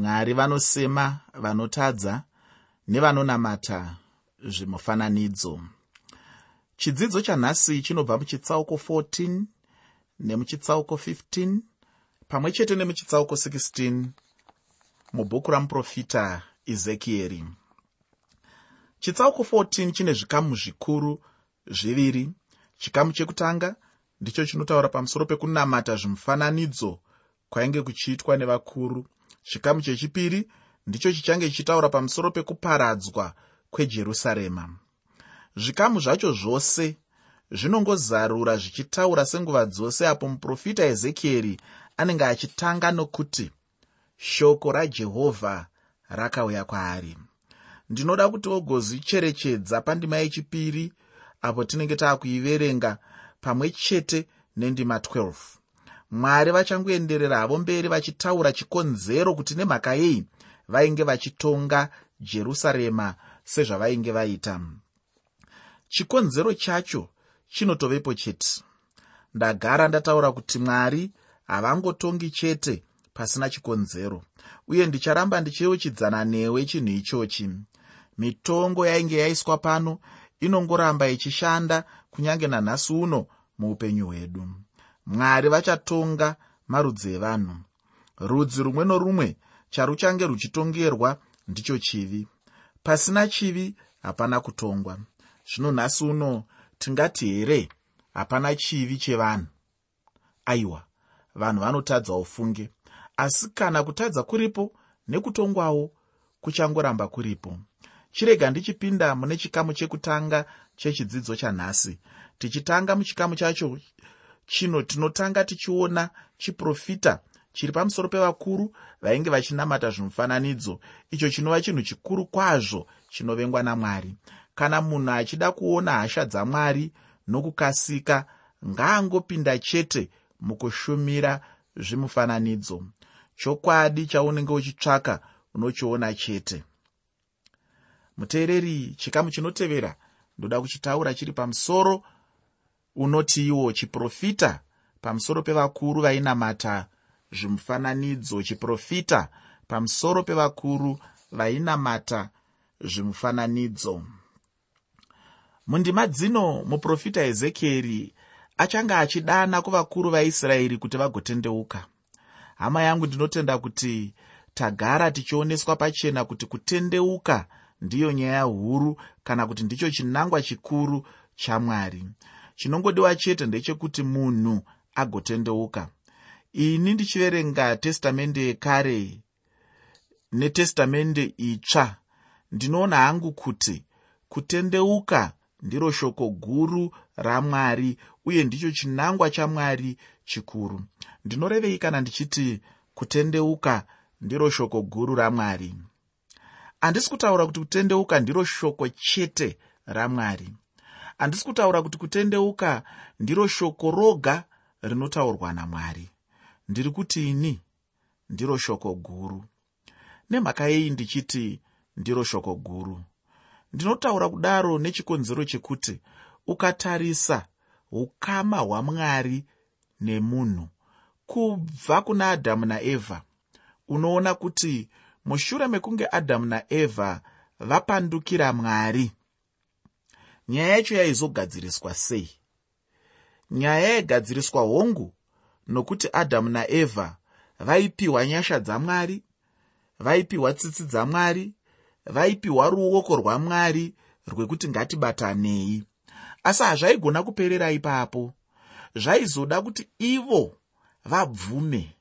mwari vanosema vanotadza nevanonamata zvimufananidzo. Chidzidzo chanhasi chinobva muchitsauko 14 nemuchitsauko 15 pamwe chete nemuchitsauko 16 mubhuku ramuprofita ezekieri chitsauko 14 chine zvikamu zvikuru zviviri. Chikamu chekutanga ndicho chinotaura pamusoro pekunamata zvimufananidzo kwainge kuchiitwa nevakuru chikamu chechipiri ndicho chichange chichitaura pamusoro pekuparadzwa kwejerusarema. Zvikamu zvacho zvose zvinongozarura zvichitaura senguva dzose apo muprofita ezekieri anenge achitanga nokuti shoko rajehovha rakauya kwaari. Ndinoda kuti ogozvicherechedza pandima yechipiri apo tinenge taakuiverenga pamwe chete nendima 12 mwari vachangoenderera havo mberi vachitaura chikonzero kuti nemhaka yei vainge vachitonga jerusarema sezvavainge vaita. Chikonzero chacho chinotovepo chete. Ndagara ndataura kuti mwari havangotongi chete pasina chikonzero uye ndicharamba ndichiyeuchidzana newe chinhu ichochi. Mitongo yainge yaiswa pano inongoramba ichishanda kunyange nanhasi uno muupenyu hwedu mwari vachatonga marudzi evanhu. Rudzi rumwe norumwe charuchange ruchitongerwa ndicho chivi. Pasina chivi hapana kutongwa. Zvino nhasi uno tingati here hapana chivi chevanhu? Aiwa vanhu vanotadza ufunge. Asi kana kutadza kuripo nekutongwawo kuchangoramba kuripo. Chirega ndichipinda mune chikamu chekutanga chechidzidzo chanhasi. Tichitanga muchikamu chacho chino tinotanga tichiona chiprofita chiri pamusoro pevakuru vainge vachinamata zvimufananidzo. Icho chinova chinhu chikuru kwazvo chinovengwa namwari. Kana munhu achida kuona hasha dzamwari nokukasika ngaangopinda chete mukushumira zvimufananidzo. Chokwadi chaunenge uchitsvaka unochiona chete. Muteereri chikamu chinotevera ndoda kuchitaura chiri pamusoro unoti iwo chiprofita? Pamusoro pevakuru vainamata zvimufananidzo. Chiprofita pamusoro pevakuru vainamata zvimufananidzo. Mundima dzino muprofita ezekieri achange achidana kuvakuru vaisraeri kuti vagotendeuka. Hama yangu ndinotenda kuti tagara tichioneswa pachena kuti kutendeuka ndiyo nyaya huru kana kuti ndicho chinangwa chikuru chamwari chinongodiwa chete ndechekuti munhu agotendeuka. Ini ndichiverenga testamende yekare netestamende itsva. Ndinoona hangu kuti kutendeuka ndiro shoko guru ramwari uye ndicho chinangwa chamwari chikuru. Ndinorevei kana ndichiti kutendeuka ndiro shoko guru ramwari? Handisi kutaura kuti kutendeuka ndiro shoko chete ramwari handisi kutaura kuti kutendeuka ndiro shoko roga rinotaurwa namwari. Ndiri kuti ini ndiro shoko guru. Nemhaka yei ndichiti ndiro shoko guru? Ndinotaura kudaro nechikonzero chekuti ukatarisa ukama hwamwari nemunhu kubva kuna adhamu naevha unoona kuti mushure mekunge adhamu naevha vapandukira mwari nyaya yacho yaizogadziriswa sei? Nyaya yaigadziriswa hongu nokuti adhamu naevha vaipiwa nyasha dzamwari vaipiwa tsitsi dzamwari vaipiwa ruoko rwamwari rwekuti ngatibatanei. Asi hazvaigona kuperera ipapo. Zvaizoda kuti ivo vabvume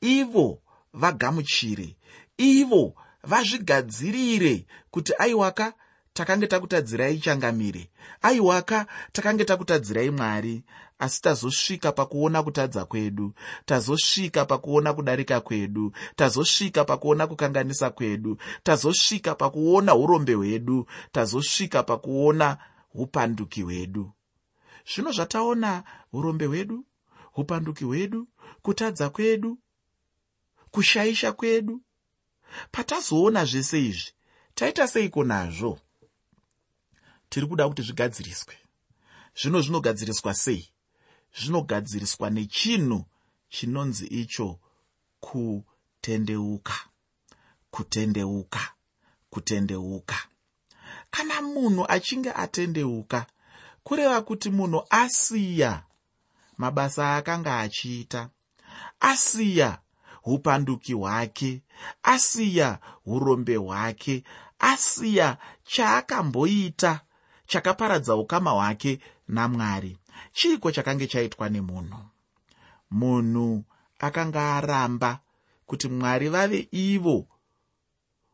ivo vagamuchire ivo vazvigadzirire kuti aiwaka takange takutadzirai changamire. Aiwaka takange takutadzirai mwari. Asi tazosvika pakuona kutadza kwedu. Tazosvika pakuona kudarika kwedu. Tazosvika pakuona kukanganisa kwedu. Tazosvika pakuona urombe hwedu. Tazosvika pakuona upanduki hwedu. Zvino zvataona urombe hwedu upanduki hwedu kutadza kwedu kushaisha kwedu patazoona zvese izvi taita seiko nazvo tiri kuda kuti zvigadziriswe. Zvino zvinogadziriswa sei? Zvinogadziriswa nechinhu chinonzi icho kutendeuka. Kutendeuka. Kutendeuka. Kana munhu achinge atendeuka kureva kuti munhu asiya mabasa aakanga achiita asiya upanduki hwake asiya urombe hwake asiya chaakamboita chakaparadza ukama hwake namwari. Chiiko chakange chaitwa nemunhu? Munhu akanga aramba kuti mwari vave ivo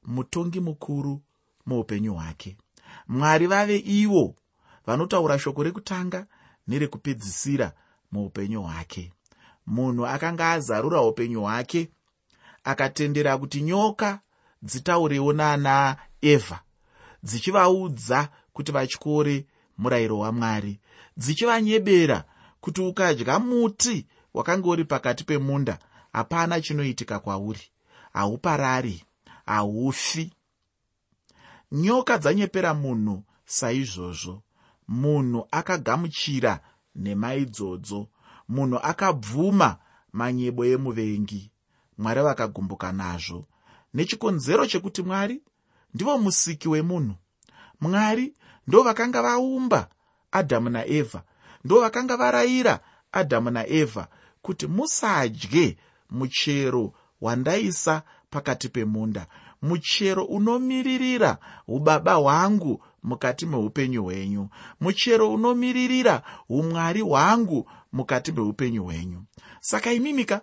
mutongi mukuru muupenyu hwake. Mwari vave ivo vanotaura shoko rekutanga nerekupedzisira muupenyu hwake. Munhu akanga azarura upenyu hwake akatendera kuti nyoka dzitaurewo naana evha dzichivaudza kuti vatyore murayiro wamwari dzichivanyebera kuti ukadya muti wakanga uri pakati pemunda hapana chinoitika kwauri. Hauparari haufi. Nyoka dzanyepera munhu saizvozvo. Munhu akagamuchira nhema idzodzo munhu akabvuma manyebo emuvengi. Mwari vakagumbuka nazvo. Nechikonzero chekuti mwari ndivo musiki wemunhu mwari ndo vakanga vaumba adhamu naevha ndo vakanga varayira adhamu naevha kuti musadye muchero wandaisa pakati pemunda muchero unomiririra ubaba hwangu mukati meupenyu hwenyu muchero unomiririra umwari hwangu mukati meupenyu hwenyu. Saka imimika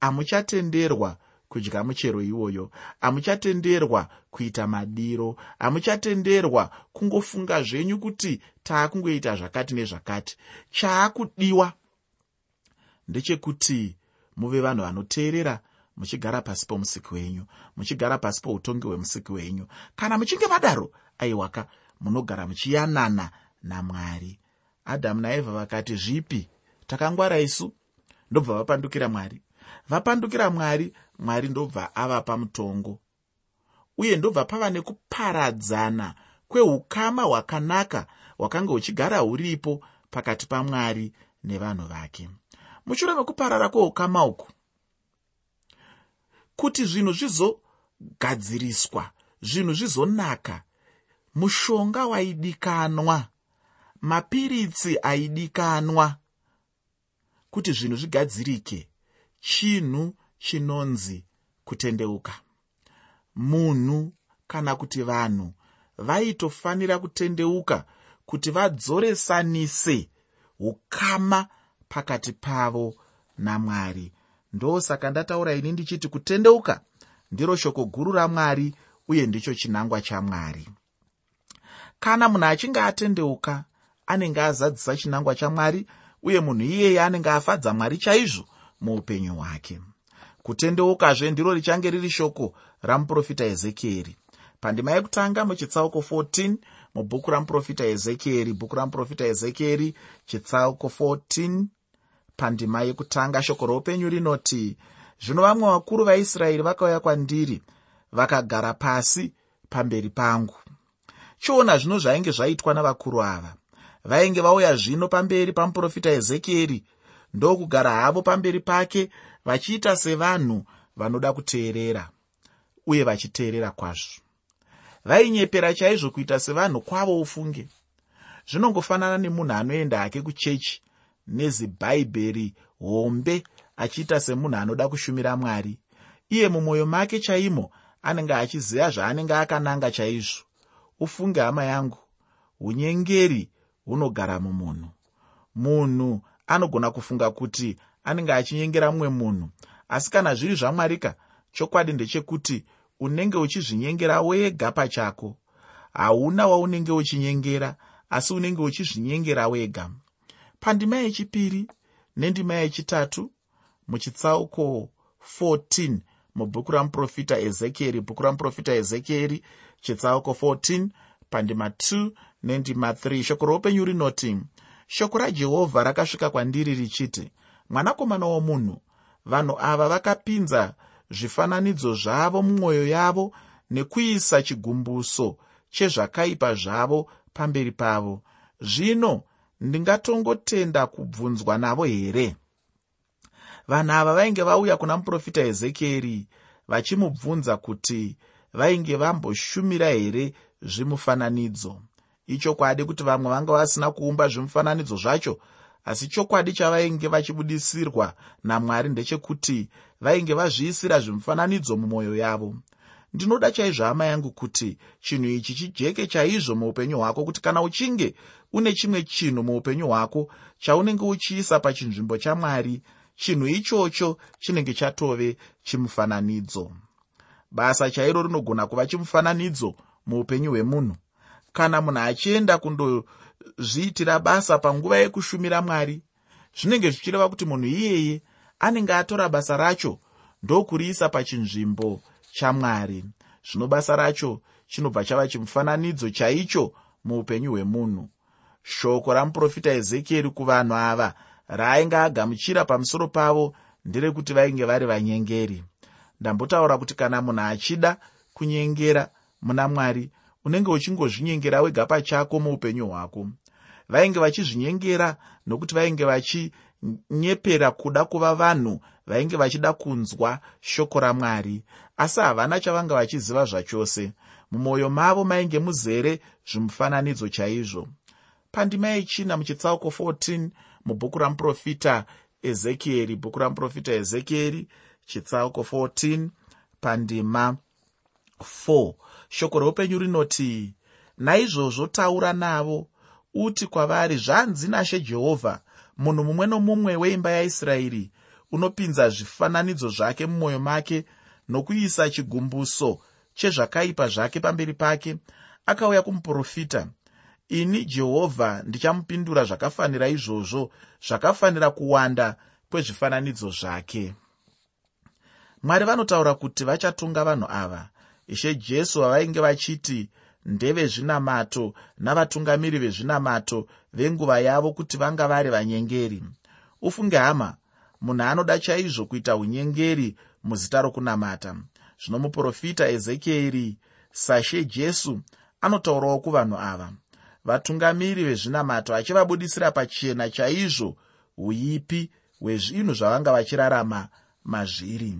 hamuchatenderwa kudya muchero iwoyo. Hamuchatenderwa kuita madiro. Hamuchatenderwa kungofunga zvenyu kuti taakungoita zvakati nezvakati. Chaakudiwa ndechekuti muve vanhu vanoteerera muchigara pasi pomusiki wenyu muchigara pasi poutongi hwemusiki wenyu. Kana muchinge vadaro aiwaka munogara muchiyanana namwari. Adhamu naevha vakati zvipi? Takangwara isu? Ndobva vapandukira mwari. Vapandukira mwari mwari ndobva avapa mutongo uye ndobva pava nekuparadzana kweukama hwakanaka hwakanga huchigara huripo pakati pamwari nevanhu vake. Mushure mekuparara kweukama uku kuti zvinhu zvizogadziriswa zvinhu zvizonaka mushonga waidikanwa mapiritsi aidikanwa kuti zvinhu zvigadzirike chinhu chinonzi kutendeuka. Munhu kana kuti vanhu vaitofanira kutendeuka kuti vadzoresanise ukama pakati pavo namwari. Ndosaka ndataura ini ndichiti kutendeuka ndiro shoko guru ramwari uye ndicho chinangwa chamwari. Kana munhu achinge atendeuka anenge azadzisa chinangwa chamwari uye munhu iyeye anenge afadza mwari chaizvo muupenyu hwake kutendeukazve ndiro richange riri shoko ramuprofita ezekieri. Pandima yekutanga muchitsauko 14 mubhuku ramuprofita ezekieri bhuku ramuprofita ezekieri chitsauko 14 pandima yekutanga shoko roupenyu rinoti zvino vamwe vakuru vaisraeri vakauya kwandiri vakagara pasi pamberi pangu. Chiona zvino zvainge zvaitwa navakuru ava. Vainge vauya zvino pamberi pamuprofita ezekieri ndokugara havo pamberi pake vachiita sevanhu vanoda kuteerera uye vachiteerera kwazvo. Vainyepera chaizvo kuita sevanhu kwavo ufunge. Zvinongofanana nemunhu anoenda hake kuchechi nezibhaibheri hombe achiita semunhu anoda kushumira mwari. Iye mumwoyo make chaimo anenge achiziva zvaanenge akananga chaizvo. Ufunge hama yangu unyengeri hunogara mumunhu. Munhu anogona kufunga kuti anenge achinyengera mumwe munhu. Asi kana zviri zvamwarika chokwadi ndechekuti unenge uchizvinyengera wega pachako. Hauna waunenge uchinyengera asi unenge uchizvinyengera wega. Pandima yechipiri nendima yechitatu muchitsauko 14 mubhuku ramuprofita ezekieri bhuku ramuprofita ezekieri chitsauko 14 pandima 2 nendima 3 shoko roupenyu rinoti shoko rajehovha rakasvika kwandiri richiti mwanakomana womunhu vanhu ava vakapinza zvifananidzo zvavo mumwoyo yavo nekuisa chigumbuso chezvakaipa zvavo pamberi pavo. Zvino ndingatongotenda kubvunzwa navo here? Vanhu ava vainge vauya kuna muprofita ezekieri vachimubvunza kuti vainge vamboshumira here zvimufananidzo. Ichokwadi kuti vamwe vanga vasina kuumba zvimufananidzo zvacho asi chokwadi chavainge vachibudisirwa namwari ndechekuti vainge vazviisira zvimufananidzo mumwoyo yavo. Ndinoda chaizvo hama yangu kuti chinhu ichi chijeke chaizvo muupenyu hwako kuti kana uchinge une chimwe chinhu muupenyu hwako chaunenge uchiisa pachinzvimbo chamwari chinhu ichocho chinenge chatove chimufananidzo. Basa chairo rinogona kuva chimufananidzo muupenyu hwemunhu. Kana munhu achienda kundozviitira basa panguva yekushumira mwari. Zvinenge zvichireva kuti munhu iyeye anenge atora basa racho ndokuriisa pachinzvimbo chamwari zvino basa racho chinobva chava chimufananidzo chaicho muupenyu hwemunhu. Shoko ramuprofita ezekieri kuvanhu ava raainge agamuchira pamusoro pavo nderekuti vainge vari vanyengeri. Ndambotaura kuti kana munhu achida kunyengera muna mwari unenge uchingozvinyengera wega pachako muupenyu hwako. Vainge vachizvinyengera nokuti vainge vachinyepera kuda kuva vanhu vainge vachida kunzwa shoko ramwari. Asi havana chavanga vachiziva zvachose. Mumwoyo mavo mainge muzere zvimufananidzo chaizvo. Pandima yechina muchitsauko 14 mubhuku ramuprofita ezekieri bhuku ramuprofita ezekieri chitsauko 14 pandima 4 shoko reupenyu rinoti naizvozvo taura navo uti kwavari zvanzi nashe jehovha munhu mumwe nomumwe weimba yaisraeri unopinza zvifananidzo zvake mumwoyo make nokuisa chigumbuso chezvakaipa zvake pamberi pake akauya kumuprofita. Ini jehovha ndichamupindura zvakafanira izvozvo zvakafanira kuwanda kwezvifananidzo zvake mwari vanotaura kuti vachatonga vanhu ava ishe jesu vavainge vachiti ndevezvinamato navatungamiri vezvinamato venguva yavo kuti vanga vari vanyengeri. Ufunge hama munhu anoda chaizvo kuita unyengeri muzita rokunamata. Zvino muprofita ezekieri sashe jesu anotaurawo kuvanhu ava. Vatungamiri vezvinamato achivabudisira pachena chaizvo uipi hwezvinhu zvavanga vachirarama mazviri.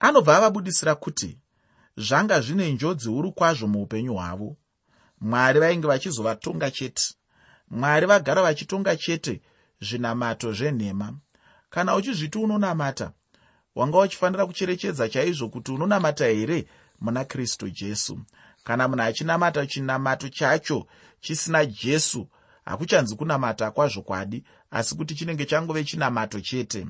Anobva avabudisira kuti zvanga zvine njodzi huru kwazvo muupenyu hwavo. Mwari vainge vachizovatonga chete. Mwari vagara vachitonga chete zvinamato zvenhema. Kana uchizviti unonamata wanga uchifanira kucherechedza chaizvo kuti unonamata here muna kristu jesu? Kana munhu achinamata chinamato chacho chisina jesu hakuchanzi kunamata kwazvo kwadi asi kuti chinenge changove chinamato chete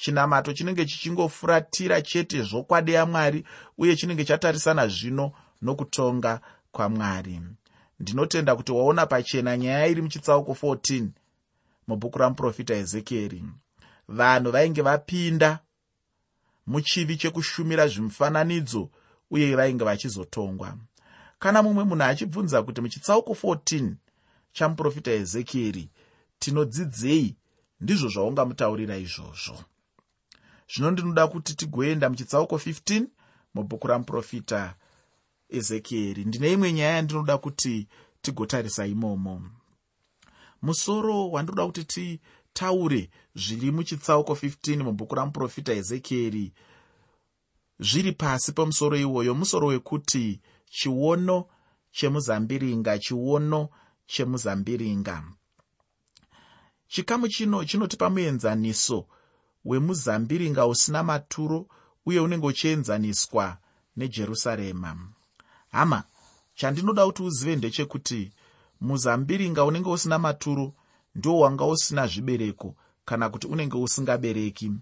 chinamato chinenge chichingofuratira chete zvokwadi yamwari uye chinenge chatarisana zvino nokutonga kwamwari. Ndinotenda kuti waona pachena nyaya iri muchitsauko 14 mubhuku ramuprofita ezekieri vanhu vainge vapinda muchivi chekushumira zvimufananidzo uye vainge vachizotongwa. Kana mumwe munhu achibvunza kuti muchitsauko 14 chamuprofita ezekieri tinodzidzei ndizvo zvaungamutaurira izvozvo zvino ndinoda kuti tigoenda muchitsauko 15 mubhuku ramuprofita ezekieri. Ndine imwe nyaya yandinoda kuti tigotarisa imomo. Musoro wandinoda kuti titaure zviri muchitsauko 15 mubhuku ramuprofita ezekieri zviri pasi pemusoro iwoyo. Musoro wekuti chiono chemuzambiringa chiono chemuzambiringa. Chikamu chino chinotipa muenzaniso wemuzambiringa usina maturo uye unenge uchienzaniswa nejerusarema. Hama chandinoda kuti uzive ndechekuti muzambiringa unenge usina maturo ndo wanga usina zvibereko kana kuti unenge usingabereki.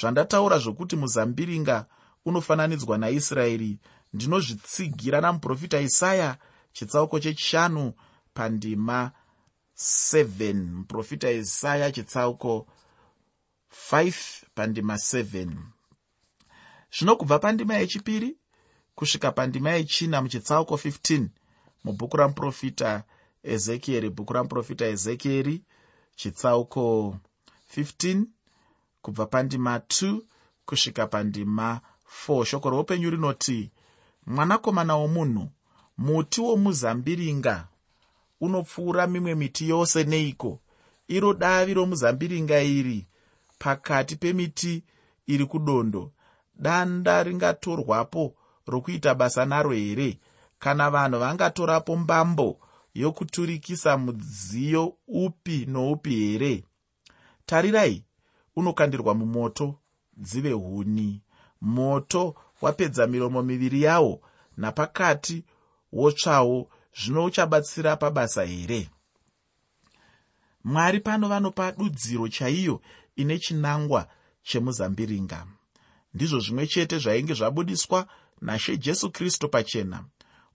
Zvandataura zvokuti muzambiringa unofananidzwa naisraeri ndinozvitsigira namuprofita isaya chitsauko chechishanu pandima 7 muprofita isaya chitsauko 5 pandima 7 zvino kubva pandima yechipiri kusvika pandima yechina muchitsauko 15 mubhuku ramuprofita ezekieri bhuku ramuprofita ezekieri chitsauko 15 kubva pandima 2 kusvika pandima 4 shoko roupenyu rinoti mwanakomana womunhu muti womuzambiringa unopfuura mimwe miti yose neiko? Iro davi romuzambiringa iri pakati pemiti iri kudondo. Danda ringatorwapo rokuita basa naro here? Kana vanhu vangatorapo mbambo yokuturikisa mudziyo upi noupi here? Tarirai unokandirwa mumoto dzive huni. Moto wapedza miromo miviri yawo napakati wotsvawo zvino uchabatsira pabasa here? Mwari pano vanopa dudziro chaiyo ine chinangwa chemuzambiringa. Ndizvo zvimwe chete zvainge zvabudiswa nashe jesu kristu pachena.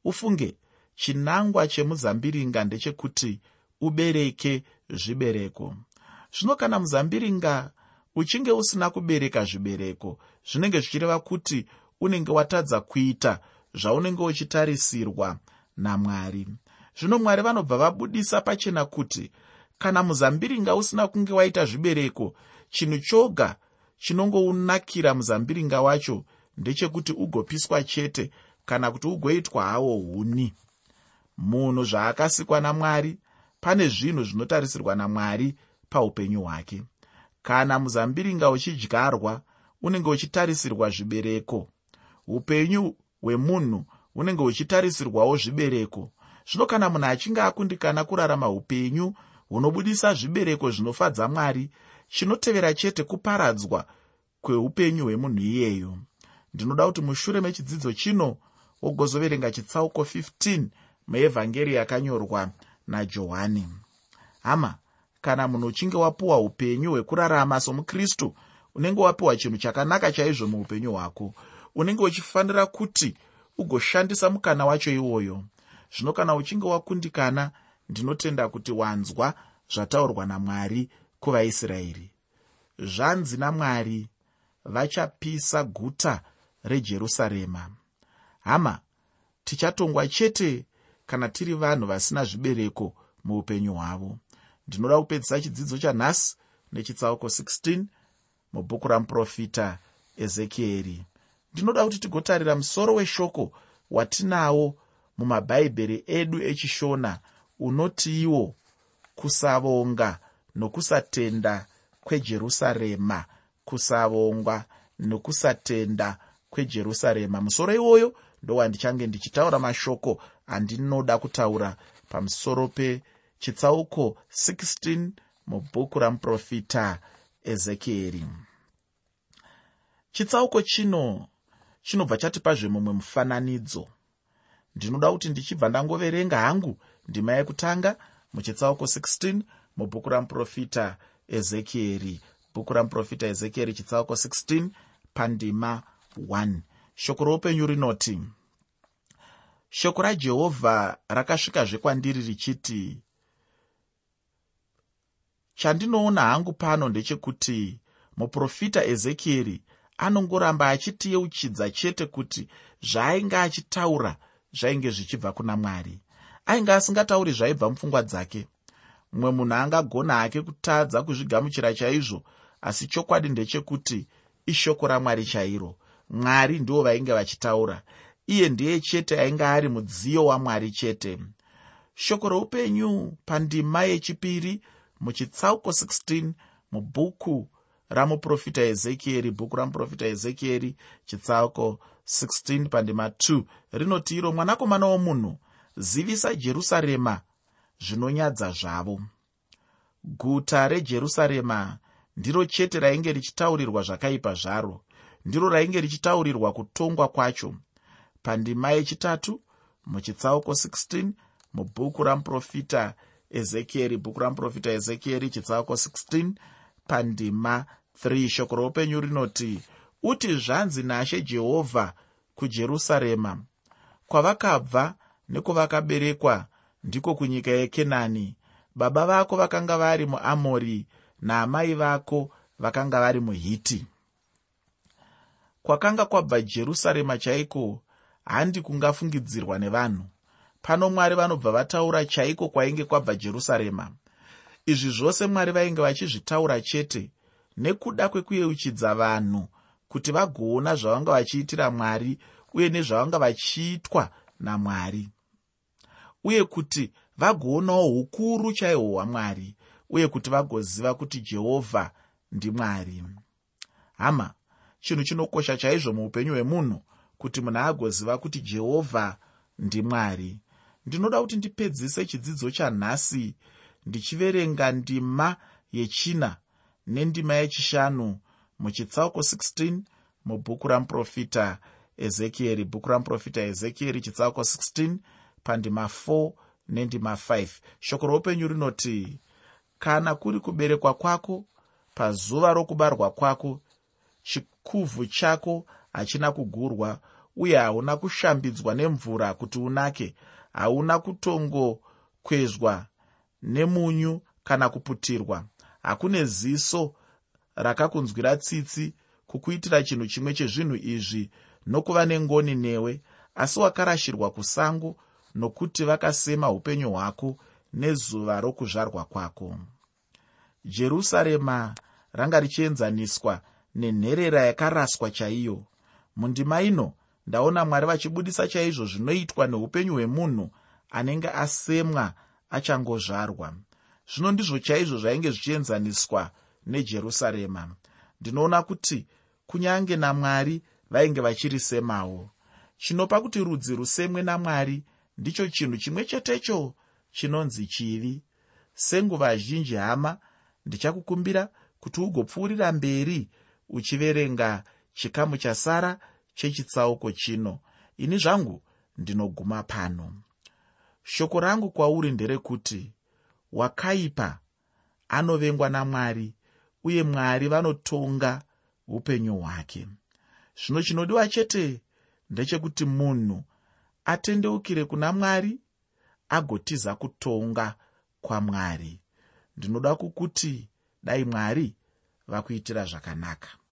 Ufunge chinangwa chemuzambiringa ndechekuti ubereke zvibereko. Zvino kana muzambiringa uchinge usina kubereka zvibereko zvinenge zvichireva kuti unenge watadza kuita zvaunenge uchitarisirwa namwari. Zvino mwari vanobva vabudisa pachena kuti kana muzambiringa usina kunge waita zvibereko chinhu choga chinongounakira muzambiringa wacho ndechekuti ugopiswa chete kana kuti ugoitwa hawo huni. Munhu zvaakasikwa namwari pane zvinhu zvinotarisirwa namwari paupenyu hwake. Kana muzambiringa uchidyarwa unenge uchitarisirwa zvibereko. Upenyu hwemunhu hunenge huchitarisirwawo zvibereko. Zvino kana munhu achinge akundikana kurarama upenyu hunobudisa zvibereko zvinofadza mwari chinotevera chete kuparadzwa kweupenyu hwemunhu iyeyo. Ndinoda kuti mushure mechidzidzo chino wogozoverenga chitsauko 15 muevhangeri yakanyorwa najohani. Hama kana munhu uchinge wapiwa upenyu hwekurarama somukristu unenge wapiwa chinhu chakanaka chaizvo muupenyu hwako. Unenge uchifanira kuti ugoshandisa mukana wacho iwoyo. Zvino kana uchinge wakundikana ndinotenda kuti wanzwa zvataurwa namwari kuvaisraeri zvanzi namwari vachapisa guta rejerusarema. Hama tichatongwa chete kana tiri vanhu vasina zvibereko muupenyu hwavo. Ndinoda kupedzisa chidzidzo chanhasi nechitsauko 16 mubhuku ramuprofita ezekieri. Ndinoda kuti tigotarira musoro weshoko watinawo mumabhaibheri edu echishona unotiiwo kusavonga nokusatenda kwejerusarema. Kusavongwa nokusatenda kwejerusarema. Musoro iwoyo ndowandichange ndichitaura mashoko andinoda kutaura. Pamusoro pechitsauko 16 mubhuku ramuprofita ezekieri chitsauko chino chinobva chatipazve mumwe mufananidzo. Ndinoda kuti ndichibva ndangoverenga hangu ndima yekutanga muchitsauko 16 mubhuku ramuprofita ezekieri. Bhuku ramuprofita ezekieri chitsauko 16 pandima 1 shoko roupenyu rinoti shoko rajehovha rakasvikazve kwandiri richiti chandinoona hangu pano ndechekuti muprofita ezekieri anongoramba achitiyeuchidza chete kuti zvaainge achitaura zvainge zvichibva kuna mwari ainge asingatauri zvaibva mupfungwa dzake. Mumwe munhu angagona hake kutadza kuzvigamuchira chaizvo asi chokwadi ndechekuti ishoko ramwari chairo. Mwari ndivo vainge vachitaura. Iye ndiye chete ainge ari mudziyo wamwari chete. Shoko roupenyu pandima yechipiri muchitsauko 16 mubhuku ramuprofita ezekieri bhuku ramuprofita ezekieri chitsauko 16 pandima 2 rinoti iro mwanakomana womunhu zivisa jerusarema zvinonyadza zvavo. Guta rejerusarema ndiro chete rainge richitaurirwa zvakaipa zvaro ndiro rainge richitaurirwa kutongwa kwacho. Pandima yechitatu muchitsauko 16 mubhuku ramuprofita ezekieri bhuku ramuprofita ezekieri chitsauko 16 pandima 3 shoko roupenyu rinoti uti zvanzi nashe jehovha kujerusarema kwavakabva nekwavakaberekwa ndiko kunyika yekenani. Baba vako vakanga vari muamori naamai vako vakanga vari muhiti. Kwakanga kwabva jerusarema chaiko? Handi kungafungidzirwa nevanhu. Pano mwari vanobva vataura chaiko kwainge kwabva jerusarema? Izvi zvose mwari vainge vachizvitaura chete nekuda kwekuyeuchidza vanhu kuti vagoona zvavanga vachiitira mwari uye nezvavanga vachiitwa namwari uye kuti vagoonawo ukuru chaihwo hwamwari uye kuti vagoziva kuti jehovha ndimwari hama chinhu chinokosha chaizvo muupenyu hwemunhu kuti munhu agoziva kuti jehovha ndimwari ndinoda kuti ndipedzise chidzidzo chanhasi ndichiverenga ndima yechina nendima yechishanu muchitsauko 16 mubhuku ramuprofita ezekieri bhuku ramuprofita ezekieri chitsauko 16 pandima 4 nendima 5 shoko roupenyu rinoti kana kuri kuberekwa kwako pazuva rokubarwa kwako chikuvhu chako hachina kugurwa uye hauna kushambidzwa nemvura kuti unake hauna kutongokwezwa nemunyu kana kuputirwa. Hakune ziso rakakunzwira tsitsi kukuitira chinhu chimwe chezvinhu izvi nokuva nengoni newe asi wakarashirwa kusango nokuti vakasema upenyu hwako nezuva rokuzvarwa kwako. Jerusarema ranga richienzaniswa nenherera yakaraswa chaiyo. Mundima ino ndaona mwari vachibudisa chaizvo zvinoitwa neupenyu hwemunhu anenge asemwa achangozvarwa. Zvino ndizvo chaizvo zvainge zvichienzaniswa nejerusarema. Ndinoona kuti kunyange namwari vainge vachirisemawo chinopa kuti rudzi rusemwe namwari ndicho chinhu chimwe chetecho chinonzi chivi. Senguva zhinji hama ndichakukumbira kuti ugopfuurira mberi uchiverenga chikamu chasara chechitsauko chino. Ini zvangu ndinoguma pano. Shoko rangu kwauri nderekuti wakaipa anovengwa namwari uye mwari vanotonga upenyu hwake. Zvino chinodiwa chete ndechekuti munhu atendeukire kuna mwari agotiza kutonga kwamwari ndinoda kukuti dai mwari vakuitira zvakanaka